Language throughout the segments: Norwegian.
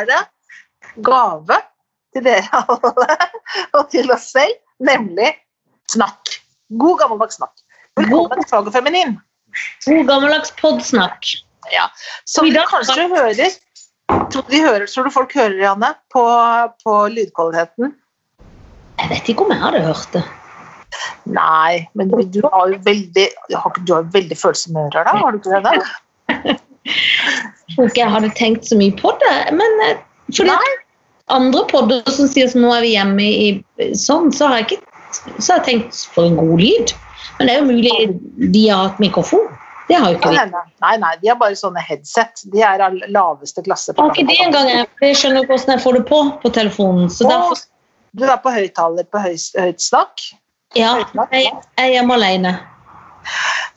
er det gave til dere alle og til oss selv, nemlig snakk. God gammeldags snakk. Velkommen til Fag og feminin. God gammeldags podsnakk. Ja. Som du kanskje hører Tror du, hører, tror du folk hører, Janne, på, på lydkvaliteten? Jeg vet ikke om jeg hadde hørt det. Nei, men du, du har jo veldig du har, veldig følsomme ører, da? Har du ikke det? Tror ikke jeg hadde tenkt så mye på det. Men eh, fordi Nei. andre podder som sier at nå er vi hjemme i sånn, så har jeg ikke så har jeg tenkt for en god lyd. Men det er jo mulig de har hatt mikrofon. Det har jo ikke vi. Nei, nei, de har bare sånne headset. De er av laveste klasse. Har ikke det engang. Jeg skjønner ikke hvordan jeg får det på på telefonen. Så derfor, du er på høyttaler på høy, høyt snakk. ja, jeg jeg er hjemme alene.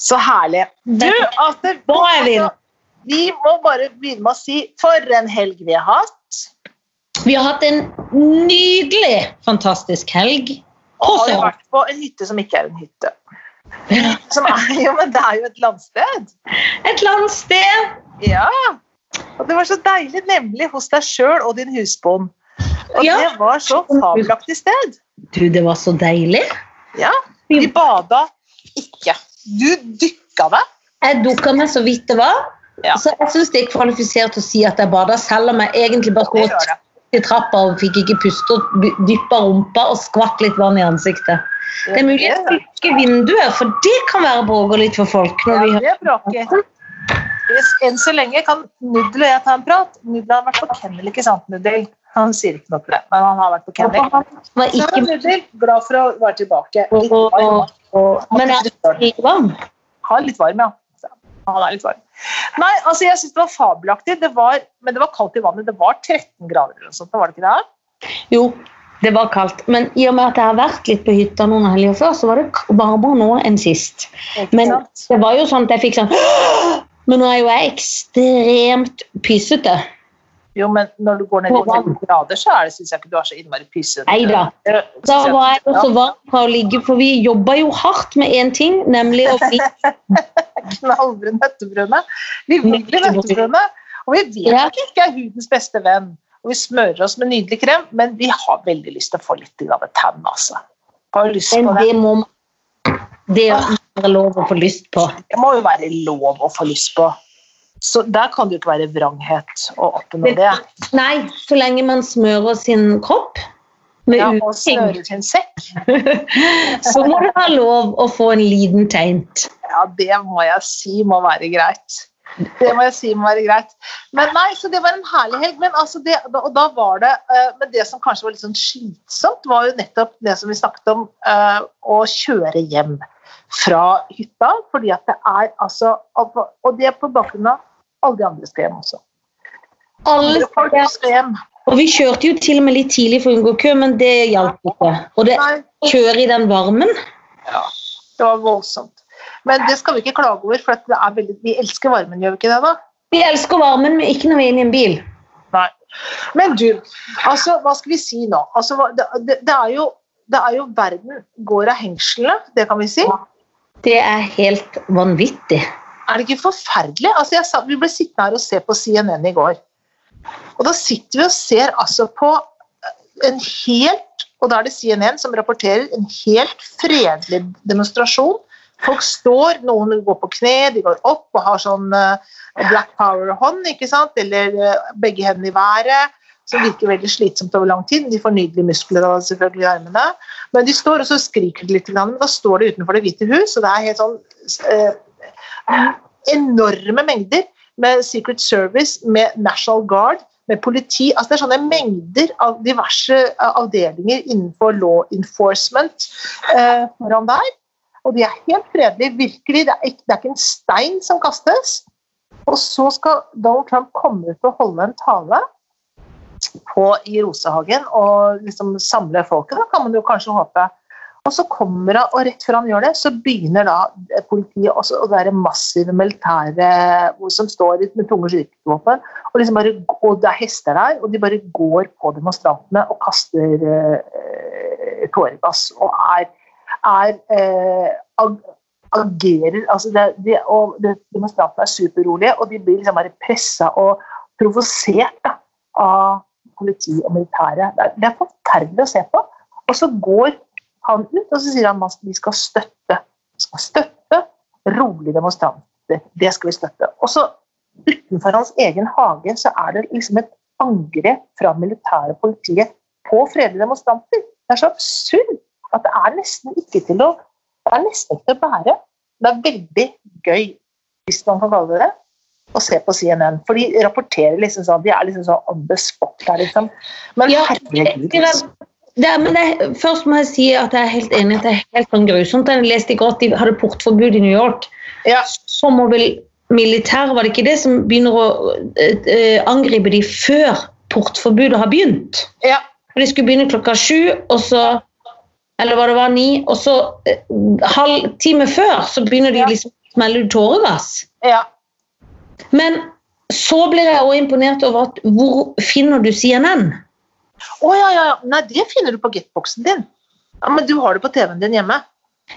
Så herlig. Du, Aster, vil. Vi må bare begynne med å si for en helg vi har hatt. Vi har hatt en nydelig, fantastisk helg. Og har jo vært på en hytte som ikke er en hytte. Som er, jo, men det er jo et landsted. et landsted. Ja. Og det var så deilig, nemlig hos deg sjøl og din husbond. Og Ja. det var så fabelaktig sted. Du, det var så deilig. Ja. Vi bada ikke. Du dykka deg. Jeg dukka meg så vidt det var. Ja. Så jeg syns det er kvalifisert å si at jeg bada, selv om jeg egentlig bare sto i trappa og fikk ikke puste og dyppa rumpa og skvatt litt vann i ansiktet. Det er mulig jeg lukker vinduet, for det kan være bråker litt for folk. Ja, når vi det bråker. Enn så lenge kan Nudel og jeg ta en prat. Nudel har vært på kennel, ikke sant, Nudel? Han sier ikke noe til det, men han har vært på kennel. har var ikke Nudel, glad for å være tilbake. Litt varm. og, og, Men er ikke varm. Han er litt varm, ja. Han er litt varm. Nei, altså jeg synes det var fabelaktig, det var, men det var kaldt i vannet. Det var 13 grader eller noe sånt, var det ikke det? Jo, det var kaldt. Men i og med at jeg har vært litt på hytta noen helger før, så var det varmere nå enn sist. Men det var jo sånn at jeg fikk sånn Men nå er jo jeg ekstremt pysete. Jo, men når du går ned i 13 grader, så er det, synes jeg ikke du er så innmari pysete. Nei da. Da var jeg også varm fra å ligge, for vi jobba jo hardt med én ting, nemlig å bli knallbrun nøttebrune. Vi vil bli nøttebrune, og vi vet Ja. at vi ikke er hudens beste venn. Og vi smører oss med nydelig krem, men vi har veldig lyst til å få litt grann tann, altså. Har lyst Men på det? det må Det må være lov å få lyst på. Det må jo være lov å få lyst på. Så der kan det jo ikke være vranghet å oppnå det. Nei, så lenge man smører sin kropp med Ja, og smører sin sekk. så må det ha lov å få en liten teint. Ja, det må jeg si må være greit. Det må jeg si må være greit. Men nei, så det var en herlig helg. Men altså det, og da var det eh, Men det som kanskje var litt sånn slitsomt, var jo nettopp det som vi snakket om, eh, å kjøre hjem fra hytta. Fordi at det er altså Og det er på bakgrunn av alle de andre hjem også. Alle skrev. Og vi kjørte jo til og med litt tidlig for å unngå kø, men det hjalp ikke. Og det kjører i den varmen ja, det var voldsomt. Men det skal vi ikke klage over, for det veldig, vi elsker varmen, gjør vi ikke det? da? Vi elsker varmen, men ikke når vi er inne i en bil. Nei. Men du, altså, hva skal vi si nå? Altså, det, det, det, er jo, det er jo verden går av hengslene, det kan vi si. Det er helt vanvittig. Er det ikke forferdelig? Altså, sa, vi ble sittende her og se på CNN i går. Og da sitter vi og ser altså på en helt, og da er det CNN som rapporterer, en helt fredelig demonstrasjon. Folk står, noen går på kne, de går opp og har sånn eh, Black Power-hånd, ikke sant? eller eh, begge hendene i været, som virker veldig slitsomt over lang tid. De får nydelige muskler av selvfølgelig i armene. Men de står og så skriker de litt, men da står de utenfor Det hvite hus, og det er helt sånn eh, enorme mengder med Secret Service, med National Guard, med politi. altså Det er sånne mengder av diverse eh, avdelinger innenfor law enforcement eh, foran der. Og de er helt fredelige, virkelig. Det er, ikke, det er ikke en stein som kastes. Og så skal Donald Trump komme ut og holde en tale på, i Rosehagen og liksom samle folket, da kan man jo kanskje håpe. Og så kommer han, og rett før han gjør det, så begynner da politiet også, å er massive militære som står med tunge skytevåpen, og, liksom og det er hester der, og de bare går på demonstrantene og kaster eh, tåregass og er, er eh, ag agerer altså det, de, og det, Demonstrantene er superrolige, og de blir liksom bare pressa og provosert da, av politi og militære. Det er, det er forferdelig å se på. Og så går han ut og så sier han at vi skal støtte. Vi skal støtte rolige demonstranter. Det skal vi støtte. Og så utenfor hans egen hage så er det liksom et angrep fra militære politiet på fredelige demonstranter. Det er så absurd at det er nesten ikke til å det er nesten ikke til å bære. Det er veldig gøy, hvis man kan kalle det det, å se på CNN. For de rapporterer liksom sånn, de er liksom sånn on the spot der, liksom. Men Ja, herregud. det Det, men det, først må jeg si at jeg er helt enig at det er helt sånn grusomt. Jeg leste i går at de hadde portforbud i New York. Ja, Så må vel militæret, var det ikke det, som begynner å eh, eh, angripe de før portforbudet har begynt? ja, For De skulle begynne klokka sju, og så Eller hva det var, ni. Og så eh, halv time før så begynner de Ja. liksom å smelle ut tåregass. ja. Men så blir jeg også imponert over at hvor finner du CNN? Å ja, ja, ja. Nei, det finner du på getboxen din. Ja, Men du har det på TV-en din hjemme.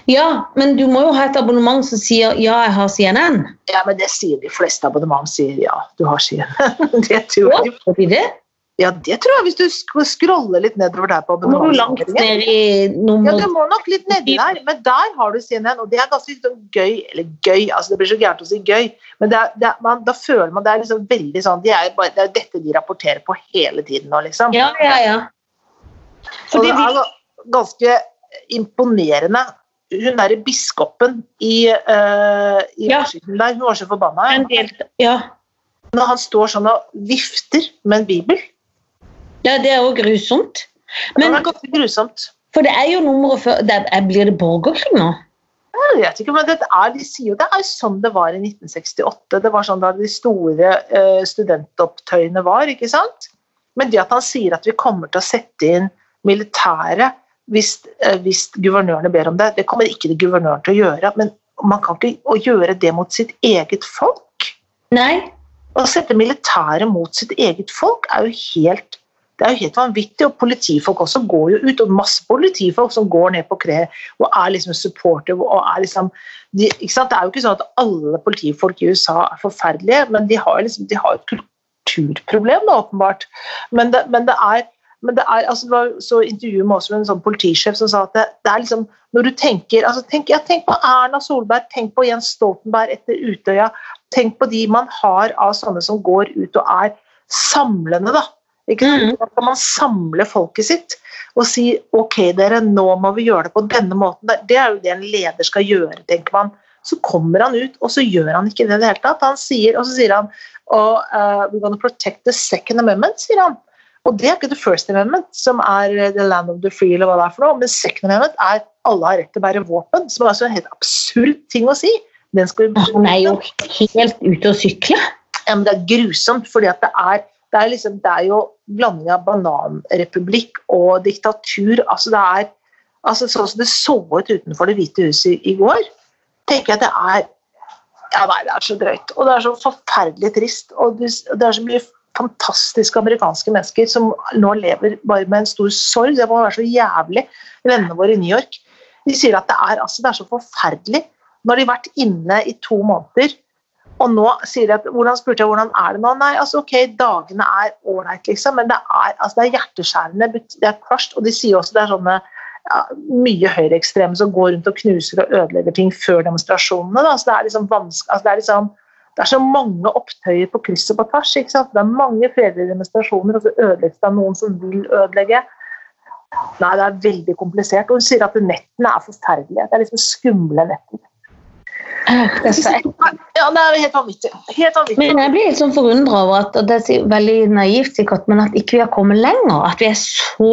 Ja, men du må jo ha et abonnement som sier ja, jeg har CNN. Ja, men det sier de fleste abonnement sier ja, du har CNN. det tror jeg. Ja, de det? Ja, det tror jeg hvis du scroller litt nedover der på Hvor langt ned i Ja, du må nok litt nedi der, men der har du CNN, og det er ganske liksom gøy, eller gøy, altså det blir så gærent å si gøy, men det er, det er, man, da føler man det er liksom veldig sånn, de er bare, det er dette de rapporterer på hele tiden nå, liksom. Ja, ja, ja. Og det er ganske imponerende. Hun derre biskopen i, uh, i Ja. Washington der, hun var så forbanna. en del, ja. Når han står sånn og vifter med en bibel. Ja, det er jo grusomt. Men, det er ganske grusomt. for det er jo nummeret før det er, Blir det borgerkrig nå? Jeg vet ikke, men det er, de sier jo det er sånn det var i 1968. Det var sånn da de store eh, studentopptøyene var, ikke sant? Men det at han sier at vi kommer til å sette inn militæret hvis, eh, hvis guvernørene ber om det, det kommer ikke det guvernøren til å gjøre. Men man kan ikke gjøre det mot sitt eget folk. Nei. Å sette militæret mot sitt eget folk er jo helt det er jo helt vanvittig, og politifolk også går jo ut, og masse politifolk som går ned på kre og er liksom supportive og er liksom de? Det er jo ikke sånn at alle politifolk i USA er forferdelige, men de har liksom, de har et kulturproblem, da, åpenbart. Men det, men det er men det er, altså var så intervjuet med oss en sånn politisjef som sa at det, det er liksom Når du tenker altså tenk, ja, tenk på Erna Solberg, tenk på Jens Stoltenberg etter Utøya. Tenk på de man har av sånne som går ut og er samlende, da. Ikke sant? Mhm. Da kan man samle folket sitt og si ok, dere, nå må vi gjøre det på denne måten. Det- er jo det en leder skal gjøre, tenker man. Så kommer han ut, og så gjør han ikke det i det hele tatt. Han sier, og så sier han oh, uh, We're gonna protect the second amendment, sier han. Og det er ikke the first amendment, som er uh, the land of the free, eller hva det er for noe, men second amendment er alle har rett til å bære våpen, som er altså en helt absurd ting å si. Den skal vi Han er jo helt ute å sykle. ja, men det er grusomt, fordi at det er, det er, liksom, det er jo blanding av bananrepublikk og diktatur. Altså det er altså Sånn som det så ut utenfor Det hvite huset i, i går, tenker jeg at det er ja, nei, det er så drøyt. Og det er så forferdelig trist. Og det, er så mye fantastiske amerikanske mennesker som nå lever bare med en stor sorg. Det må være så jævlig. Vennene våre i New York de sier at det er, altså, det er så forferdelig. Nå har de vært inne i to måneder, og nå sier jeg at hvordan spurte jeg hvordan er det nå? Nei, altså ok, dagene er ålreit, liksom, men det er, altså, det er hjerteskjærende, det er crushed, og de sier også det er sånne ja, mye høyreekstreme som går rundt og knuser og ødelegger ting før demonstrasjonene. Da. Så det er liksom vanskelig, altså, det er liksom det er så mange opptøyer på kryss og på tvers. ikke sant? Det er mange fredelige demonstrasjoner, og så ødelegges det av noen som vil ødelegge. Nei, det er veldig komplisert. Og hun sier at nettene er forferdelige. Det er liksom skumle netter. Det er så Ja, det er helt vanvittig. Helt vanvittig. Men jeg blir litt sånn forundra over at og det er veldig naivt sikkert, men at ikke vi har kommet lenger. At vi er så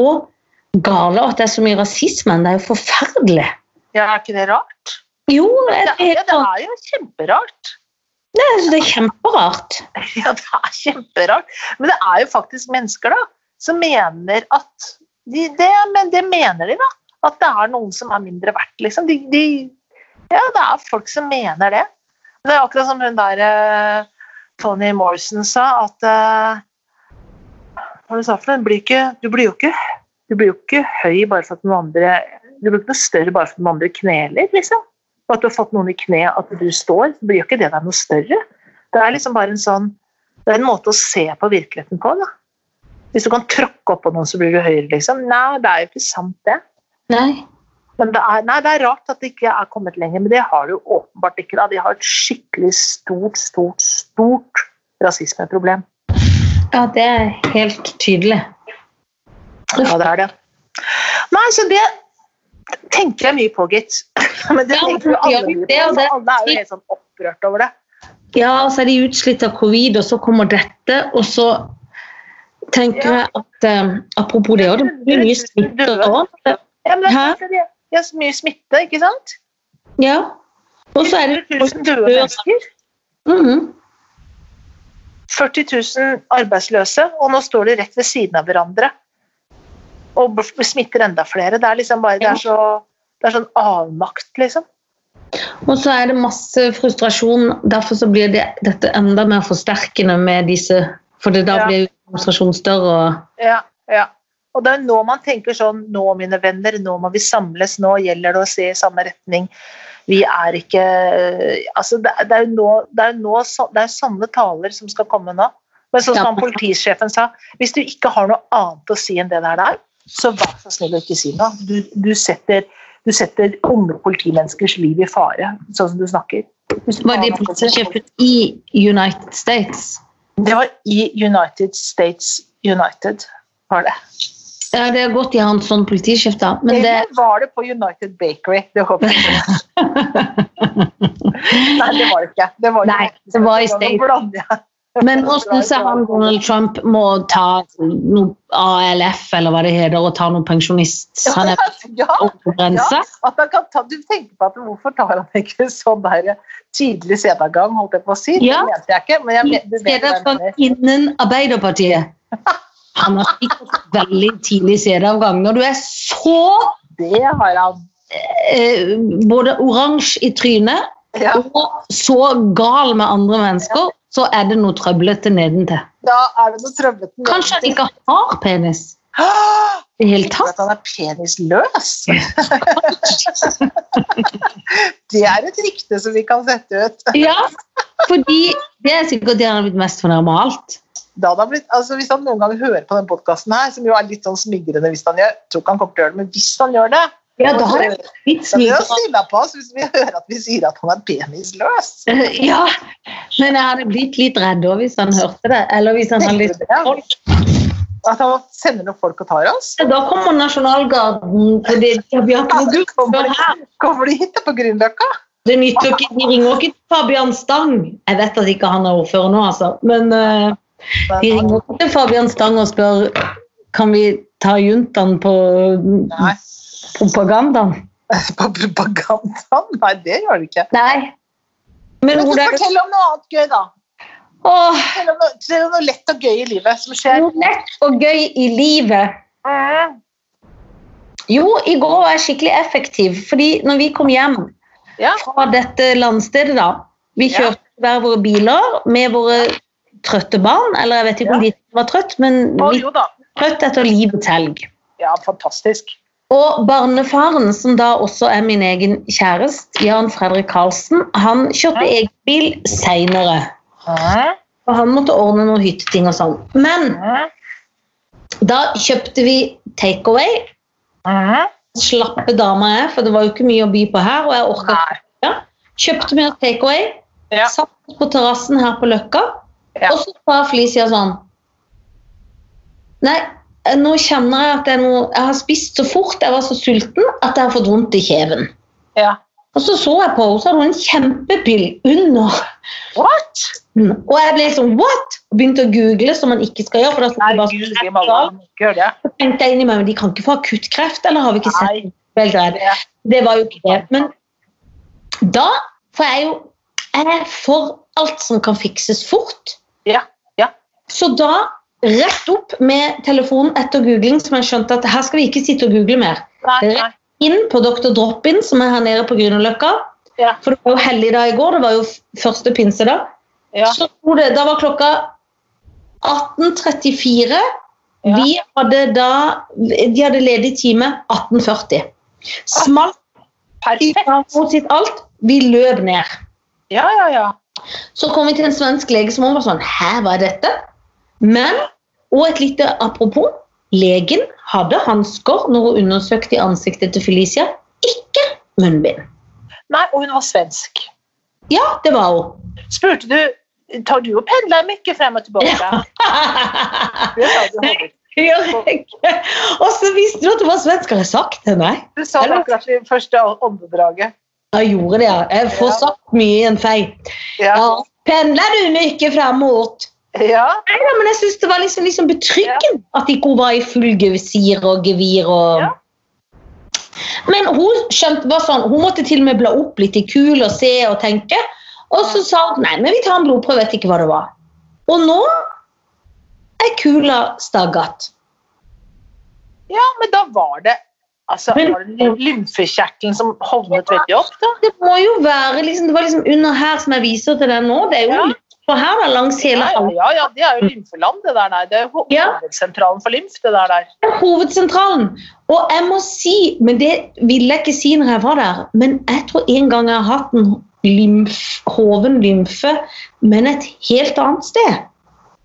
gale, og at det er så mye rasisme. Det er jo forferdelig. Ja, er ikke det rart? Jo, det Det, er, ja, det er jo kjemperart. det er, det er kjemperart. Ja, det er kjemperart. Men det er jo faktisk mennesker da, som mener at de, det, Men det mener de, da. At det er noen som er mindre verdt, liksom. De, de, ja, det er folk som mener det. Det er akkurat som hun der eh, Tony Morrison sa, at eh, Hva du sa for noe? Du blir, jo ikke, du blir jo ikke høy bare for at noen andre Du blir ikke noe større bare for at noen andre kneler, liksom. Og at du har fått noen i kne, at du står, så blir jo ikke det deg noe større. Det er liksom bare en sånn Det er en måte å se på virkeligheten på, da. Hvis du kan tråkke oppå noen, så blir du høyere, liksom. Nei, det er jo ikke sant, det. Nei. Men det er, nei, det er rart at det ikke er kommet lenger, men det har det jo åpenbart ikke. da. De har et skikkelig stort, stort, stort rasismeproblem. Ja, det er helt tydelig. Ja, det er det. Nei, så det tenker jeg mye på, gitt. Men det Ja, tenker jo alle mye det på. Så det. alle er jo helt sånn opprørt over det. Ja, så er de utslitt av covid, og så kommer dette, og så tenker jeg at eh, Apropos det, og det blir mye smitte òg. Ja, men det er, de har så mye smitte, ikke sant? Ja. Og så er det 40 000 døde mennesker. Mhm. 40 000 arbeidsløse, og nå står de rett ved siden av hverandre. Og smitter enda flere. Det er liksom bare, det er så, det er sånn avmakt, liksom. Og så er det masse frustrasjon. Derfor så blir det, dette enda mer forsterkende med disse For da Ja. blir frustrasjonen større. og Ja, ja. Og det er nå man tenker sånn Nå, mine venner, nå må vi samles. Nå gjelder det å se i samme retning. Vi er ikke Altså, det, er- det er jo nå, det er nå Det er sånne taler som skal komme nå. Men sånn Ja. politisjefen sa, hvis du ikke har noe annet å si enn det der der, så vær så snill å ikke si noe. Du, du, setter, du setter unge politimenneskers liv i fare, sånn som du snakker. Var det politisjefen i United States? Det var i United States United, var det. Ja, det er godt de har en sånn politisjef, da. Men det Eller var det på United Bakery? Det håper jeg. Nei, det var det ikke. Det var Nei, det var i jeg. Men hvordan ser han Donald Trump må ta noe ALF, eller hva det heter, og ta noe pensjonist. Han er Ja, ja, at han kan ta, du tenker på at hvorfor tar han ikke sånn der tidlig sedagang, holdt jeg på å si? Det mente jeg ikke, men jeg Steder hva fra innen Arbeiderpartiet. Han har fått veldig tidlig CD-avgang. Når du er så Det har han. eh, både oransje i trynet Ja. og så gal med andre mennesker, så er det noe trøblete nedentil. Da er det noe trøblete. nedentil. Kanskje han ikke har penis i hele tatt. at han er penisløs? det er et rykte som vi kan sette ut. Ja, fordi det er sikkert det han har blitt mest fornærmet av alt. Da hadde blitt, altså Hvis han noen gang hører på den podkasten her, som jo er litt sånn smigrende hvis han gjør, tror ikke han kommer til å gjøre det, men hvis han gjør det, Ja, da har jeg blitt smigrende. på oss hvis vi hører at vi sier at han er penisløs. Ja, men jeg hadde blitt litt redd òg hvis han hørte det. Eller hvis han hadde du litt det? At han sender noen folk og tar oss? Da kommer Nasjonalgarden, fordi noe gutt Kommer kommer de hit på Grünerløkka? Det nytter ikke, De ringer ikke til Fabian Stang. Jeg vet at ikke han er ordfører nå, altså. Men eh, de ringer ikke til Fabian Stang og spør kan vi ta juntaen på Nei. propagandaen. På propagandaen? Nei, det gjør de ikke. Nei. Men Men du, fortell om noe annet gøy, da. Åh, Fortell om, noe, fortell om noe lett og gøy i livet som skjer. noe lett og gøy i livet. Mm. Jo, i går var jeg skikkelig effektiv, fordi når vi kom hjem Ja. fra dette landstedet, da Vi Ja. kjørte hver våre biler med våre trøtte barn. Eller jeg vet ikke om Ja. de var trøtt, men jo trøtt etter livets helg. Ja, fantastisk. Og barnefaren, som da også er min egen kjæreste, Jan Fredrik Karlsen, han kjørte egen bil seinere. Ja. Og han måtte ordne noen hytteting og sånn. Men ja. da kjøpte vi takeaway. Ja. Slappe dama jeg, for det var jo ikke mye å by på her. Og jeg orket. Kjøpte vi takeaway, Ja. satt på terrassen her på Løkka, Ja. og så sa Felicia sånn Nei, nå kjenner jeg at jeg, nå, Jeg har spist så fort, jeg var så sulten, at jeg har fått vondt i kjeven. ja. Og så så jeg på henne, så hadde hun en kjempepill under. What? Og jeg ble sånn what? Og begynte å google, som man ikke skal gjøre. for da Nei, bare- må det. Så tenkte jeg inni meg, men de kan ikke få akuttkreft, eller har vi ikke sett redd. Det- Det var jo ikke det. Men da får jeg jo jeg er for alt som kan fikses fort. Ja. Ja. Så da rett opp med telefonen etter googling, som jeg skjønte at her skal vi ikke sitte og google mer. Nei, nei. Inn på Dr. Drop-In, som er her nede på Grünerløkka. Ja. For det var jo helligdag i går, det var jo første pinsedag. Ja. Så det, da var klokka 18.34. Ja. Vi hadde da De hadde ledig time 18.40. Smalt Perfekt. mot sitt alt. Vi løp ned. Ja, ja, ja. Så kom vi til en svensk lege som var sånn Hæ, hva er dette? Men Og et lite apropos. Legen hadde hansker når hun undersøkte i ansiktet til Felicia. Ikke munnbind. Nei, og hun var svensk. Ja, det var hun. Spurte du tar du og pendler mye frem og tilbake. Det sa du. Og så visste du at du var svensk. Har jeg sagt det? Nei. Du sa det akkurat i første åndedraget. Jeg gjorde det, ja. Jeg får sagt mye i en fei. Ja. Ja. Pendler du mye framover? ja. Nei men jeg syns det var liksom, liksom betryggende at ikke hun var i full gevisir og gevir og Ja. Men hun skjønte var sånn, hun måtte til og med bla opp litt i kul og se og tenke. Og så sa hun nei, men vi tar en blodprøve, vet ikke hva det var. Og nå er kula staggat. ja, men da var det Altså, Men- var det lymfekjertelen som hovnet veldig opp, da? Det må jo være liksom, det var liksom under her som jeg viser til deg nå. Det er jo Ja. for her da, langs hele Ja, ja, ja, det er jo lymfeland, det der. Nei. Det er ho- Ja. hovedsentralen for lymf, det der. der. Er hovedsentralen. Og jeg må si, men det ville jeg ikke si når jeg var der, men jeg tror en gang jeg har hatt en lymf, hoven lymfe, men et helt annet sted.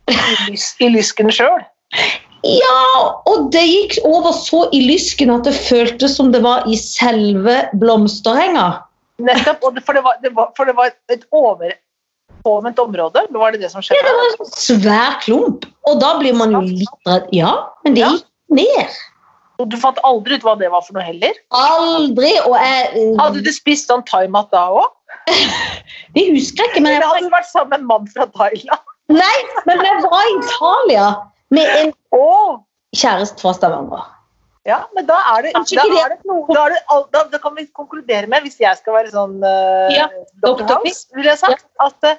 I, lys, i lysken sjøl. Ja, og det gikk over så i lysken at det føltes som det var i selve blomsterenga. Nettopp. For, det var, det var, for det var et overpåvendt område. Var det det som skjedde? Ja, det var en svær klump. Og da blir man jo litt redd. Ja, men det Ja. gikk ned. Og du fant aldri ut hva det var for noe heller? Aldri. Og jeg Hadde du spist sånn thaimat da òg? Det husker jeg ikke, men jeg... Eller hadde du vært sammen med en mann fra Thailand? Nei, men jeg var i Italia med en Å! kjæreste fra Stavanger. Ja, men da er det, da er det noe da, det, da, da kan vi konkludere med, hvis jeg skal være sånn uh, Ja, Dr. House, vil jeg sagt, at uh,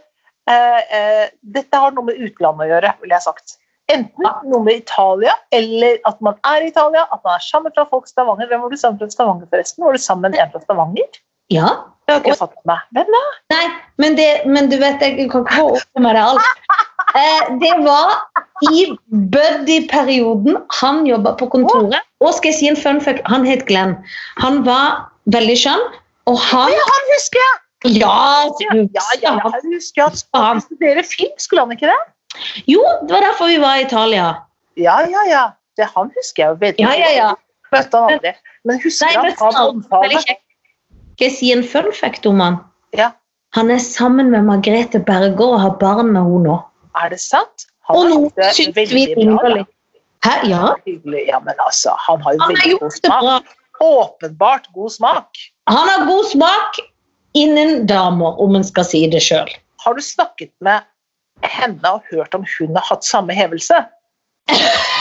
uh, dette har noe med utlandet å gjøre, vil jeg sagt. Enten noe med Italia, eller at man er i Italia, at man er sammen fra folk i Stavanger. Hvem var du sammen fra Stavanger, forresten? Var du sammen med en fra Stavanger? Ja. Det har ikke jeg fått med meg. Hvem da? Nei, men, det, men du vet, jeg kan ikke få opp med det alt. Eh, det var i Buddy-perioden. Han jobba på kontoret. Og skal jeg si en fun fact, han het Glenn. Han var veldig skjønn, og han Ja, han husker jeg! Ja, Ja, ja, ja, jeg husker at han studerer film, skulle han ikke det? Jo, det var derfor vi var i Italia. Ja, ja, ja. Det, han husker jeg jo veldig Ja, ja, ja. Møtte han aldri. Men husker Nei, han han omtale? Skal jeg si en fun fact om han? Ja. Han er sammen med Margrethe Berger og har barn med henne nå. Er det sant? Og nå syns vi litt. Hæ? Ja, Ja, men altså, han har jo han veldig god smak. bra. Åpenbart god smak. Han har god smak innen damer, om en skal si det sjøl. Har du snakket med henne og hørt om hun har hatt samme hevelse?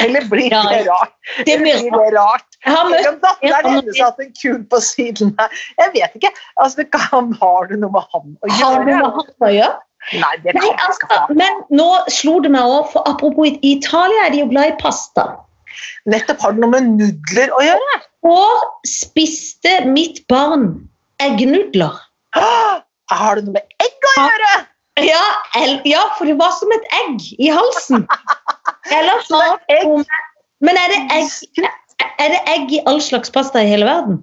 Eller blir Ja, det rart? Det blir det rart? Jeg Eller om datteren hennes har hatt en kul på siden her. Jeg vet ikke. Altså, kan, har du noe med han å gjøre? Har du noe med han å gjøre? Nei, det kan jeg altså, ha. men nå slo det meg òg, for apropos i Italia er de jo glad i pasta. Nettopp har det noe med nudler å gjøre. Og spiste mitt barn eggnudler. Ah, Har det noe med egg å gjøre? Ja, el- ja, for det var som et egg i halsen. Eller Så det er egg. Men er det, egg, er det egg i all slags pasta i hele verden?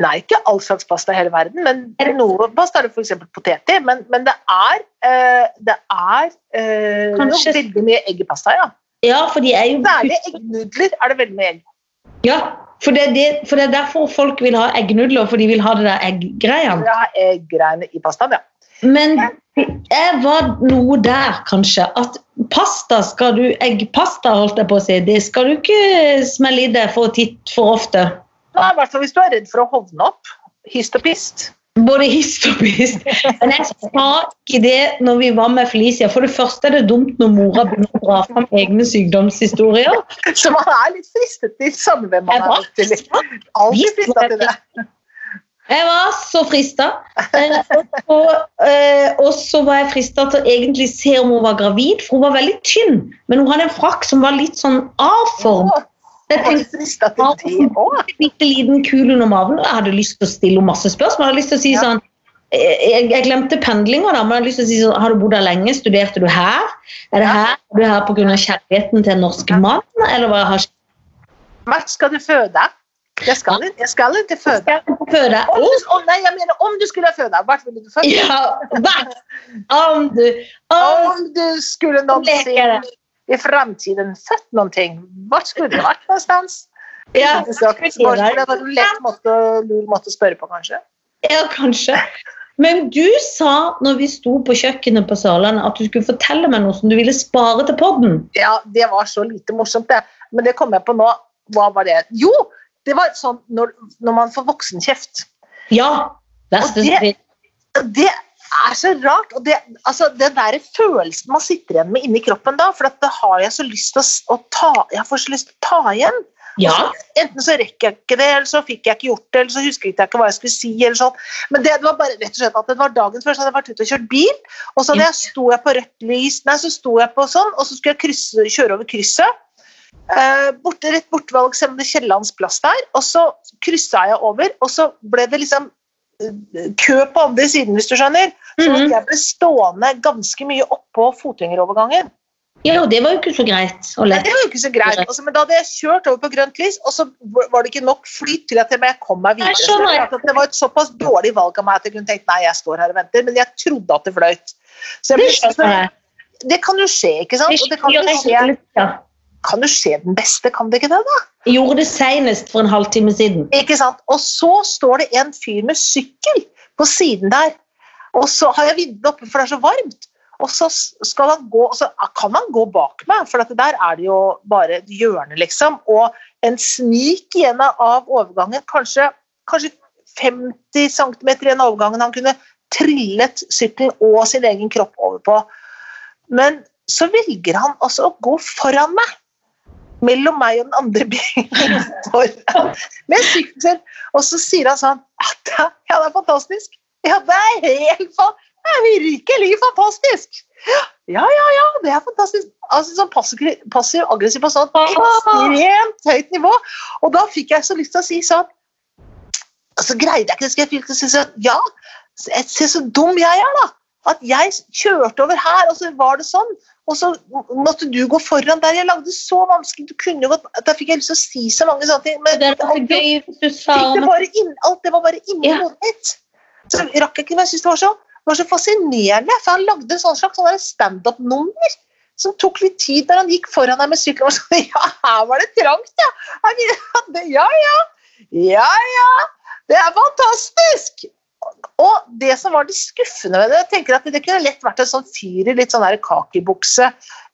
Nei, ikke all slags pasta i hele verden, men noe pasta er det f.eks. potet i. Men, men det er, eh, det er eh, Kanskje- veldig mye egg i pasta, ja. Ja, for de er jo Særlig eggnudler er det veldig mye egg. Ja, for det, er det, for det er derfor folk vil ha eggnudler, for de vil ha det der egggreiene. Ja, egggreiene i pastaen, ja. Men jeg var noe der, kanskje, at pasta skal du Eggpasta, holdt jeg på å si, det skal du ikke smelle i deg for titt for ofte. Nei, I hvert fall hvis du er redd for å hovne opp. Hist og pist. Både hist og pist. Men jeg sa ikke det når vi var med Felicia. For det første er det dumt når mora begynner å dra fram egne sykdomshistorier. Så man er litt fristet til samme hvem man er. Alltid fristet til det. Jeg var så frista. Eh, og, eh, og så var jeg frista til å egentlig se om hun var gravid, for hun var veldig tynn. Men hun hadde en frakk som var litt sånn A-form. Jeg tenkte en bitte liten kul under maven. Jeg hadde lyst til å stille henne masse spørsmål. Jeg hadde lyst til å si sånn eh, jeg, jeg glemte pendlinga, da, men jeg hadde lyst til å si sånn Har du bodd her lenge? Studerte du her? Er det her? Er du her pga. kjærligheten til en norsk mann? Eller hva har skjedd? Når skal du føde? Jeg skal, ikke føde. Skal jeg få føde? Om du, om, nei, jeg mener om du skulle føde. Hvert ville du føde Ja, vart? Om du Om Om du skulle Leker noensinne i framtiden født noen ting. Hvor skulle det vært någonstans? Ja, det var en lett måte, lur måte å spørre på, kanskje. ja, kanskje. Men du sa når vi sto på kjøkkenet på Sørlandet at du skulle fortelle meg noe som du ville spare til podden. Ja, det var så lite morsomt, det. Men det kom jeg på nå. Hva var det? Jo, det var sånn når, når man får voksenkjeft. Ja. Og det- Det er så rart. og det, altså, Den der følelsen man sitter igjen med inni kroppen da, for det har jeg så lyst til å, å ta Jeg får så lyst til å ta igjen. Ja. Enten så rekker jeg ikke det, eller så fikk jeg ikke gjort det, eller så husker jeg ikke hva jeg skulle si. eller sånn. Men det, det var bare rett og slett at det var dagen før så hadde jeg vært ute og kjørt bil, og så jeg, sto jeg på rødt lys, nei, så sto jeg på sånn, og så skulle jeg krysse, kjøre over krysset. Eh, borte, rett det Kiellands plass der, og så kryssa jeg over, og så ble det liksom eh, kø på andre siden, hvis du skjønner. Så Mhm. jeg ble stående ganske mye oppå fotgjengerovergangen. ja, og det var jo ikke så greit og Nei, det var jo ikke så greit. Altså, men da hadde jeg kjørt over på grønt lys, og så var det ikke nok flyt til at jeg kom meg videre. Så det, var et såpass dårlig valg av meg at jeg kunne tenkt nei, jeg står her og venter, men jeg trodde at det fløyt. Så jeg ble- det, det kan jo skje, ikke sant? Og det kan jo skje, tida. Kan jo skje den beste, kan det ikke det? da? Gjorde det senest for en halvtime siden. Ikke sant? Og så står det en fyr med sykkel på siden der, og så har jeg vinduet oppe, for det er så varmt. Og så skal han gå, så kan han gå bak meg, for at der er det jo bare et hjørne, liksom. Og en snik igjen av overgangen, kanskje, kanskje 50 cm igjen av overgangen han kunne trillet sykkelen og sin egen kropp over på. Men så velger han altså å gå foran meg. Mellom meg og den andre bilen foran. Med sykkel. Og så sier han sånn «Ja, det er- Ja, det fantastisk. Ja, det er helt det er virkelig fantastisk. Ja, ja, ja, det er fantastisk. Altså sånn passiv- passiv-aggressiv på sånn ekstremt høyt nivå. Og da fikk jeg så lyst til å si sånn Og så greide jeg ikke det, skal jeg fylle til å si sånn Ja, se så dum jeg er, da. At jeg kjørte over her, og så var det sånn. Og så måtte du gå foran der. Jeg lagde det så vanskelig. Du kunne gått Da fikk jeg lyst til å si så mange sånne ting. Men Det alt, gøy det bare inn, alt det var bare inni Ja. hodet mitt. Så rakk jeg ikke, men jeg synes det var så, var så fascinerende. For han lagde en sånn slags sånn der standup-nummer som tok litt tid når han gikk foran deg med sykkelen. og sånn, Ja, her var det trangt, ja. Ja, ja. Ja, ja. Det er fantastisk! Og det som var det skuffende ved det, jeg tenker at det kunne lett vært en sånn fyr i litt sånn kakibukse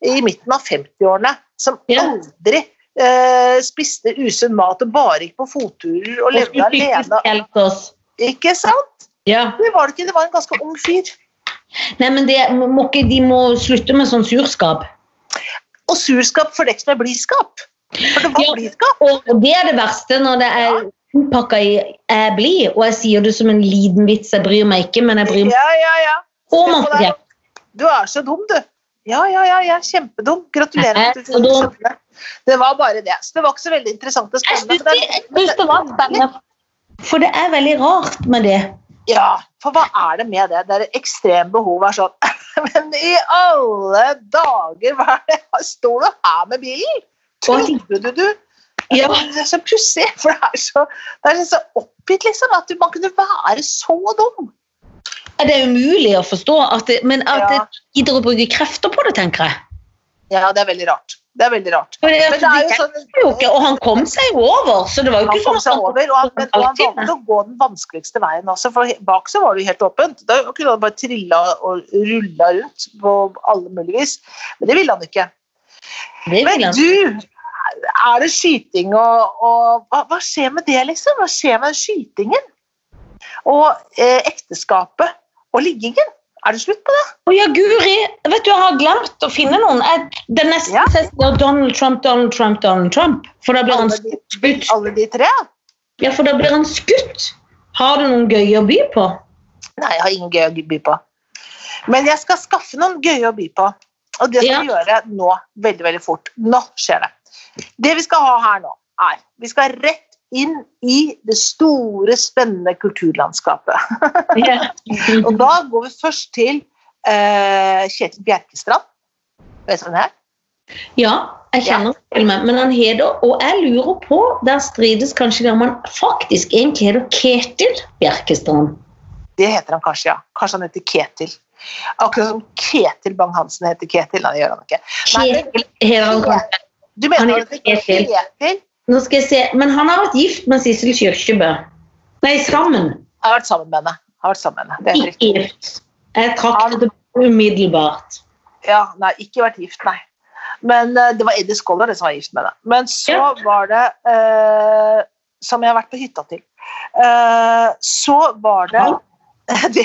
i midten av 50-årene som aldri eh, spiste usunn mat og bare gikk på fotturer og levde alene. Ikke sant? Ja. Det var det ikke, det var en ganske ung fyr. Nei, men det, må ikke, de må slutte med sånn surskap. Og surskap fordekt med blidskap. For det var Ja. blidskap. Og og det er det verste når det er innpakka i 'jeg blir', og jeg sier det som en liten vits. Jeg bryr meg ikke, men jeg bryr meg. Ja, ja, ja. Og masse Du er så dum, du. Ja, ja, ja, jeg er kjempedum. Gratulerer. Er med at du skjønte det. Det var bare det. Så det var ikke så veldig interessant og spennende. jeg synes det var spennende. For det er veldig rart med det. Ja, for hva er det med det? Det er ekstremt behov er sånn Men i alle dager, hva er det? Står du her med bilen? Trodde du du? Ja. Det er så pussig, for det er så, det er så oppgitt, liksom, at man kunne være så dum. Det er umulig å forstå, at det, men at Ja. det gidder å bruke krefter på det, tenker jeg. Ja, det er veldig rart. Det er veldig rart. Men det, Men det er jo sånn ikke, og han kom seg jo over, så det var jo Han ikke kom sånn seg at over, og han, men, og han valgte å gå den vanskeligste veien også, for bak så var det jo helt åpent. Da kunne han bare trilla og rulla rundt på alle mulige vis. Men det ville han ikke. Det vil Men han. du, er det skyting og, og hva, hva skjer med det, liksom? Hva skjer med skytingen? Og eh, ekteskapet og liggingen? Er det slutt på det? Å ja, Guri, vet du, jeg har glemt å finne noen. Jeg, det neste Ja. så er Donald Trump, Donald Trump, Donald Trump. For da blir han skutt. de, alle de tre? Ja, for da blir han skutt. Har du noen gøye å by på? Nei, jeg har ingen gøy å by på. Men jeg skal skaffe noen gøye å by på. Og det skal vi gjøre nå, veldig, veldig fort. Nå skjer det. Det vi skal ha her nå, er Vi skal rett inn i det store, spennende kulturlandskapet. Ja. Og da går vi først til eh, Kjetil Bjerkestrand. Vet du hvem det er? ja, jeg kjenner til meg, men han heter Og jeg lurer på, der strides kanskje der man faktisk egentlig heter Ketil Bjerkestrand. Det heter han kanskje, ja. Kanskje han heter Ketil. Akkurat som Ketil Bang-Hansen heter Ketil. Nei, det gjør han ikke. Nei, Ketil kanskje. Du mener Han ikke er Ketil? Nå skal jeg se. Men han har vært gift med Sissel Kyrkjebø. Nei, sammen. Jeg har vært sammen med henne. Jeg har vært sammen med henne. Ikke gift. Jeg trakk det umiddelbart. Ja, nei, ikke vært gift, nei. Men uh, det var Eddie Scholler som var gift med henne. Men så Ja. var det uh, Som jeg har vært på hytta til. Uh, så var det,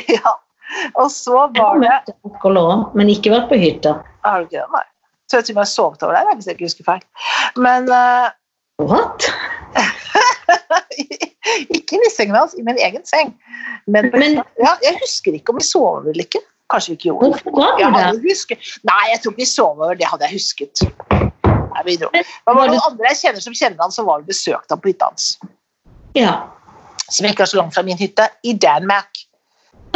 Ja. Og så Jeg var det også, men ikke vært på hytta. Har du ikke det? Nei. Så jeg tror jeg har sovet over der, hvis jeg ikke husker feil. Men uh, What? ikke i sengen hans, i min egen seng. Men, Men- ja, jeg husker ikke om vi sov over eller ikke. Kanskje vi ikke gjorde det. Jeg? Nei, jeg tror ikke vi sov over. Det hadde jeg husket. Nei, vi dro. Men var det noen andre jeg kjenner som kjenner han, som var og besøkte han på hytta hans. Ja. Som ikke er så langt fra min hytte, i Danmark.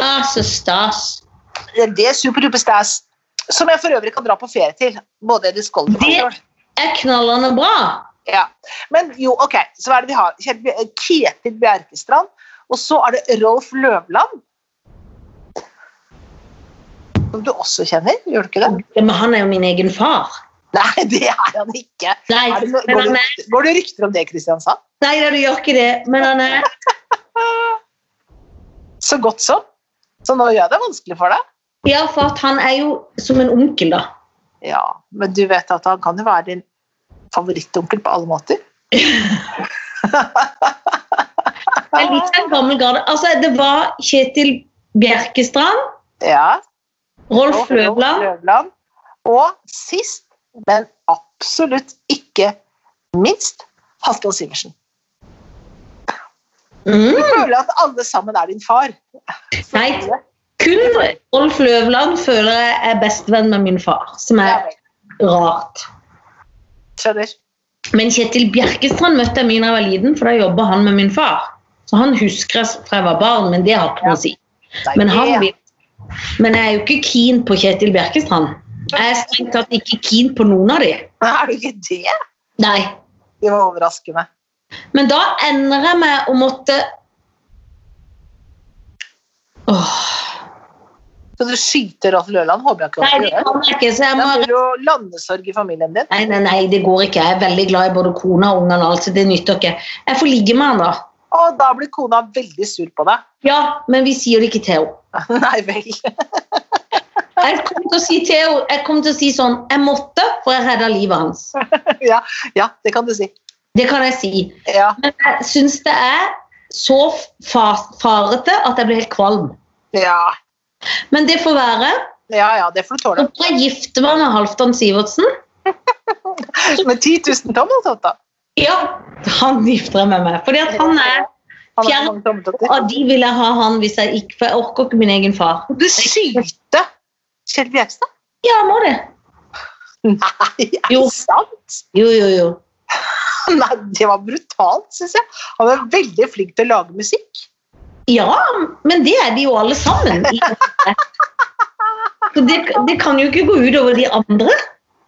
Ah, så stas. Det er superduper stas. Som jeg for øvrig kan dra på ferie til. Både og Det- Er knallende bra. Ja. Men jo, ok, så hva er det vi har? Kjell Ketil Bjerkestrand, og så er det Rolf Løvland. Som du også kjenner, gjør du ikke det? Men han er jo min egen far. Nei, det er han ikke. Nei, Er det går, han det, er, går det rykter om det, Kristiansand? nei det du gjør ikke det. Men han er Så godt som. Så nå gjør jeg det vanskelig for deg. Ja, for at han er jo som en onkel, da. Ja, men du vet at han kan jo være din favorittonkel på alle måter. Jeg liker en gammel garde. Altså, det var Kjetil Bjerkestrand, Ja. Rolf Løvland. Og sist, men absolutt ikke minst, Halvdan Sivertsen. mm. Du føler at alle sammen er din far. Nei, kun Rolf Løvland føler jeg er bestevenn med min far, som er rart. Skjønner. Men Kjetil Bjerkestrand møtte jeg min da jeg var liten, for da jobba han med min far. Så han husker jeg fra jeg var barn, men det har ikke noe å si. Men, han vil, men jeg er jo ikke keen på Kjetil Bjerkestrand. Jeg er strengt tatt ikke keen på noen av de. Er du ikke det? Nei. Det var overraskende. Men da ender jeg med å måtte Åh. Skal du skyte Rolf Løland? Håper jeg ikke Nei, det kan jeg ikke. Så jeg Da må blir det jo landesorg i familien din. Nei, nei, nei, det går ikke. Jeg er veldig glad i både kona og ungene. Altså, det nytter ikke. Jeg får ligge med han, da. Og da blir kona veldig sur på deg. Ja, men vi sier det ikke til henne. Nei vel. Jeg kommer til å si henne jeg kom til å si sånn Jeg måtte, for jeg redda livet hans. Ja, ja, det kan du si. Det kan jeg si. Ja, Men jeg syns det er så farete at jeg blir helt kvalm. ja, Men det får være. ja, ja det får du tåle. får jeg gifte meg med Halvdan Sivertsen. Med 10 000 tommeltotter. Ja, han gifter jeg meg med. Fordi at han er Fjern- og av de vil jeg ha han hvis jeg ikke For jeg orker ikke min egen far. Du skyte Kjell Bjerkstad? Ja, må det. Nei, er det sant? Jo, jo, jo. Nei, det var brutalt, syns jeg. Han er veldig flink til å lage musikk. Ja, men det er de jo alle sammen. Så det, det kan jo ikke gå ut over de andre.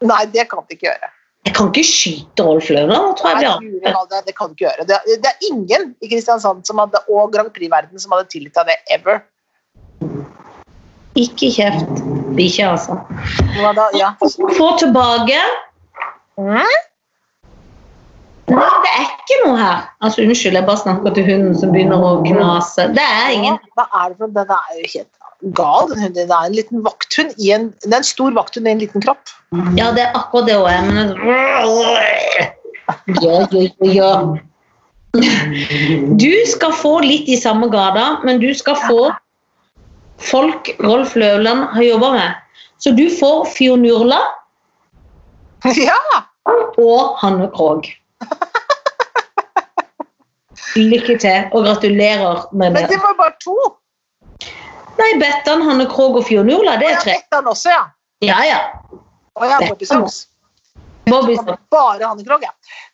Nei, det kan det ikke gjøre. Jeg kan ikke skyte Rolf Løvland. Malla, det kan du ikke gjøre. Det, det er ingen i Kristiansand som hadde, og Grand Prix-verden som hadde tillit av det ever. Ikke kjeft. Bikkje, altså. Hva da? Ja. Få tilbake Nei, det er ikke noe her. Altså, Unnskyld, jeg bare snakker til hunden som begynner å knase. Det er ingen Hva er det for Den er jo helt gal, den hunden. Det er en liten vakthund i en Det er en stor vakthund i en liten kropp. Ja, det er akkurat det hun er, men Ja, ja, ja, ja. Du skal få litt i samme gata, men du skal få folk Rolf Løvland har jobba med. Så du får Fionurla. Ja! og Hanne Krogh. Lykke til, og gratulerer med Men det. var bare to. Nei, Bettan, Hanne Krogh og Fyr Nurla, det er tre. Bettan også, ja. Ja, ja. Jeg er Bobby. Bobby Bare Hanne Krogh, ja.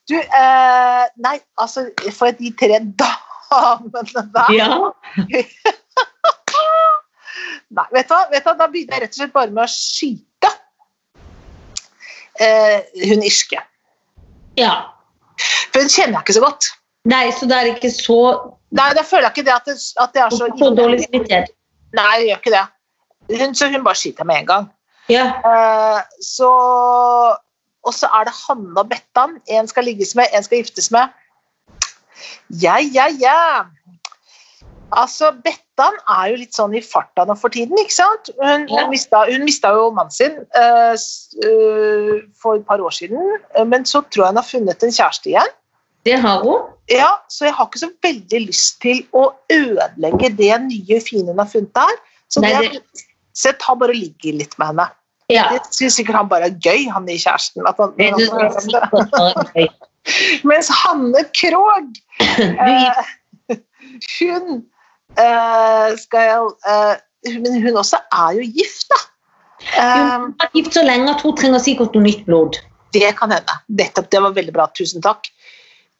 Du, eh, nei, altså For de tre damene der Ja. Nei, vet du hva? Vet du? Da begynner jeg rett og slett bare med å skyte eh, hun irske. ja. Hun kjenner jeg ikke så godt. Nei, så det er ikke så Nei, da føler jeg ikke det at det, at det er så så dårlig smittighet. Nei, jeg gjør ikke det. hun, så hun bare skyter med en gang. Ja. Uh, så Og så er det Hanne og Bettan. En skal ligges med, en skal giftes med. Ja, ja, ja. Altså, Bettan er jo litt sånn i farta nå for tiden, ikke sant? Hun, Ja. hun, mista, hun mista jo mannen sin uh, for et par år siden, men så tror jeg hun har funnet en kjæreste igjen. Det har hun. Ja, Så jeg har ikke så veldig lyst til å ødelegge det nye, fine hun har funnet der. Så, Nei, det, så jeg tar bare og ligger litt med henne. Ja. Det syns sikkert han bare er gøy, han nye kjæresten. At han, han, han, han, mens Hanne Krogh, eh, hun eh, skal eh, Men hun også er jo gift, da. Eh, Hun har gift så lenge at hun trenger sikkert noe nytt blod. det kan hende. Nettopp, det var veldig bra. Tusen takk.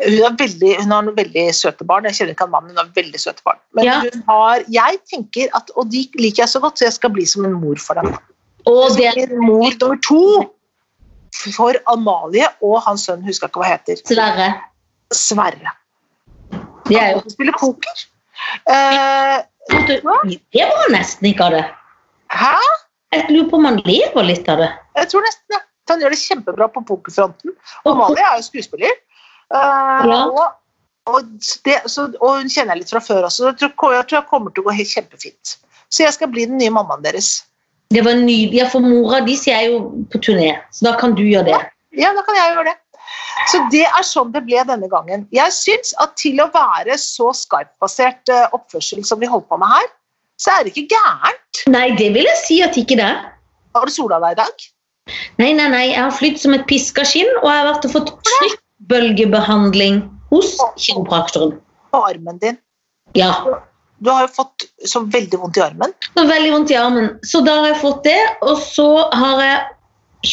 Hun, er veldig, hun har noen veldig søte barn. Jeg kjenner ikke han mannen, hun har veldig søte barn. Men Ja. hun har, jeg tenker at, og de liker jeg så godt, så jeg skal bli som en mor for dem. Og det er mor nummer to for Amalie og hans sønn, husker jeg ikke hva heter. Sverre. Sverre. Det er jo Han spiller poker. Eh, Det var han nesten ikke av det. hæ? Jeg lurer på om han lever litt av det. Jeg tror nesten det. Han gjør det kjempebra på pokerfronten. Amalie er jo skuespiller. Eh, Ja. og, og, det, så, og hun kjenner jeg litt fra før også. Jeg tror, jeg tror jeg kommer til å gå helt kjempefint. Så jeg skal bli den nye mammaen deres. Det var nydelig. Ja, for mora di jeg jo på turné, så da kan du gjøre det. Ja, da kan jeg gjøre det. Så det er sånn det ble denne gangen. Jeg syns at til å være så Skype-basert eh, oppførsel som vi holdt på med her, så er det ikke gærent. Nei, det vil jeg si at ikke det. Har du sola deg i dag? Nei, nei, nei, jeg har flydd som et piska skinn, og jeg har vært og fått trykkbølgebehandling hos kiropraktoren. På armen din? Ja, Du har jo fått så veldig vondt i armen. Så veldig vondt i armen. Så da har jeg fått det, og så har jeg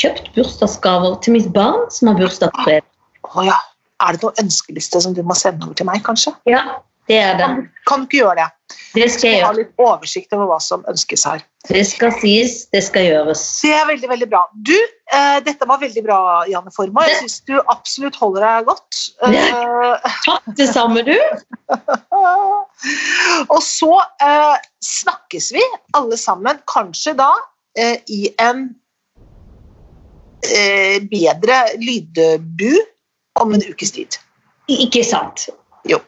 kjøpt bursdagsgaver til mitt barn, som har bursdag på fredag. Å ja. Er det noen ønskeliste som du må sende over til meg, kanskje? Ja, det er det. Kan, kan ikke gjøre det? Det skal Jeg har litt oversikt over hva som ønskes her. Det skal sies, det skal gjøres. Det er veldig, veldig bra. Du, eh, dette var veldig bra, Janne Formoe. Jeg syns du absolutt holder deg godt. Eh, Takk, det samme du. og så eh, snakkes vi alle sammen, kanskje da eh, i en eh, bedre lydbu om en ukes tid. Ikke sant? Jo.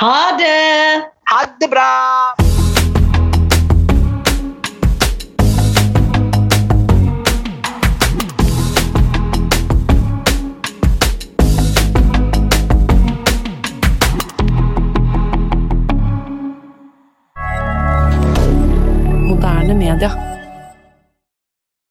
Ha det! Ha det bra! Moderne media.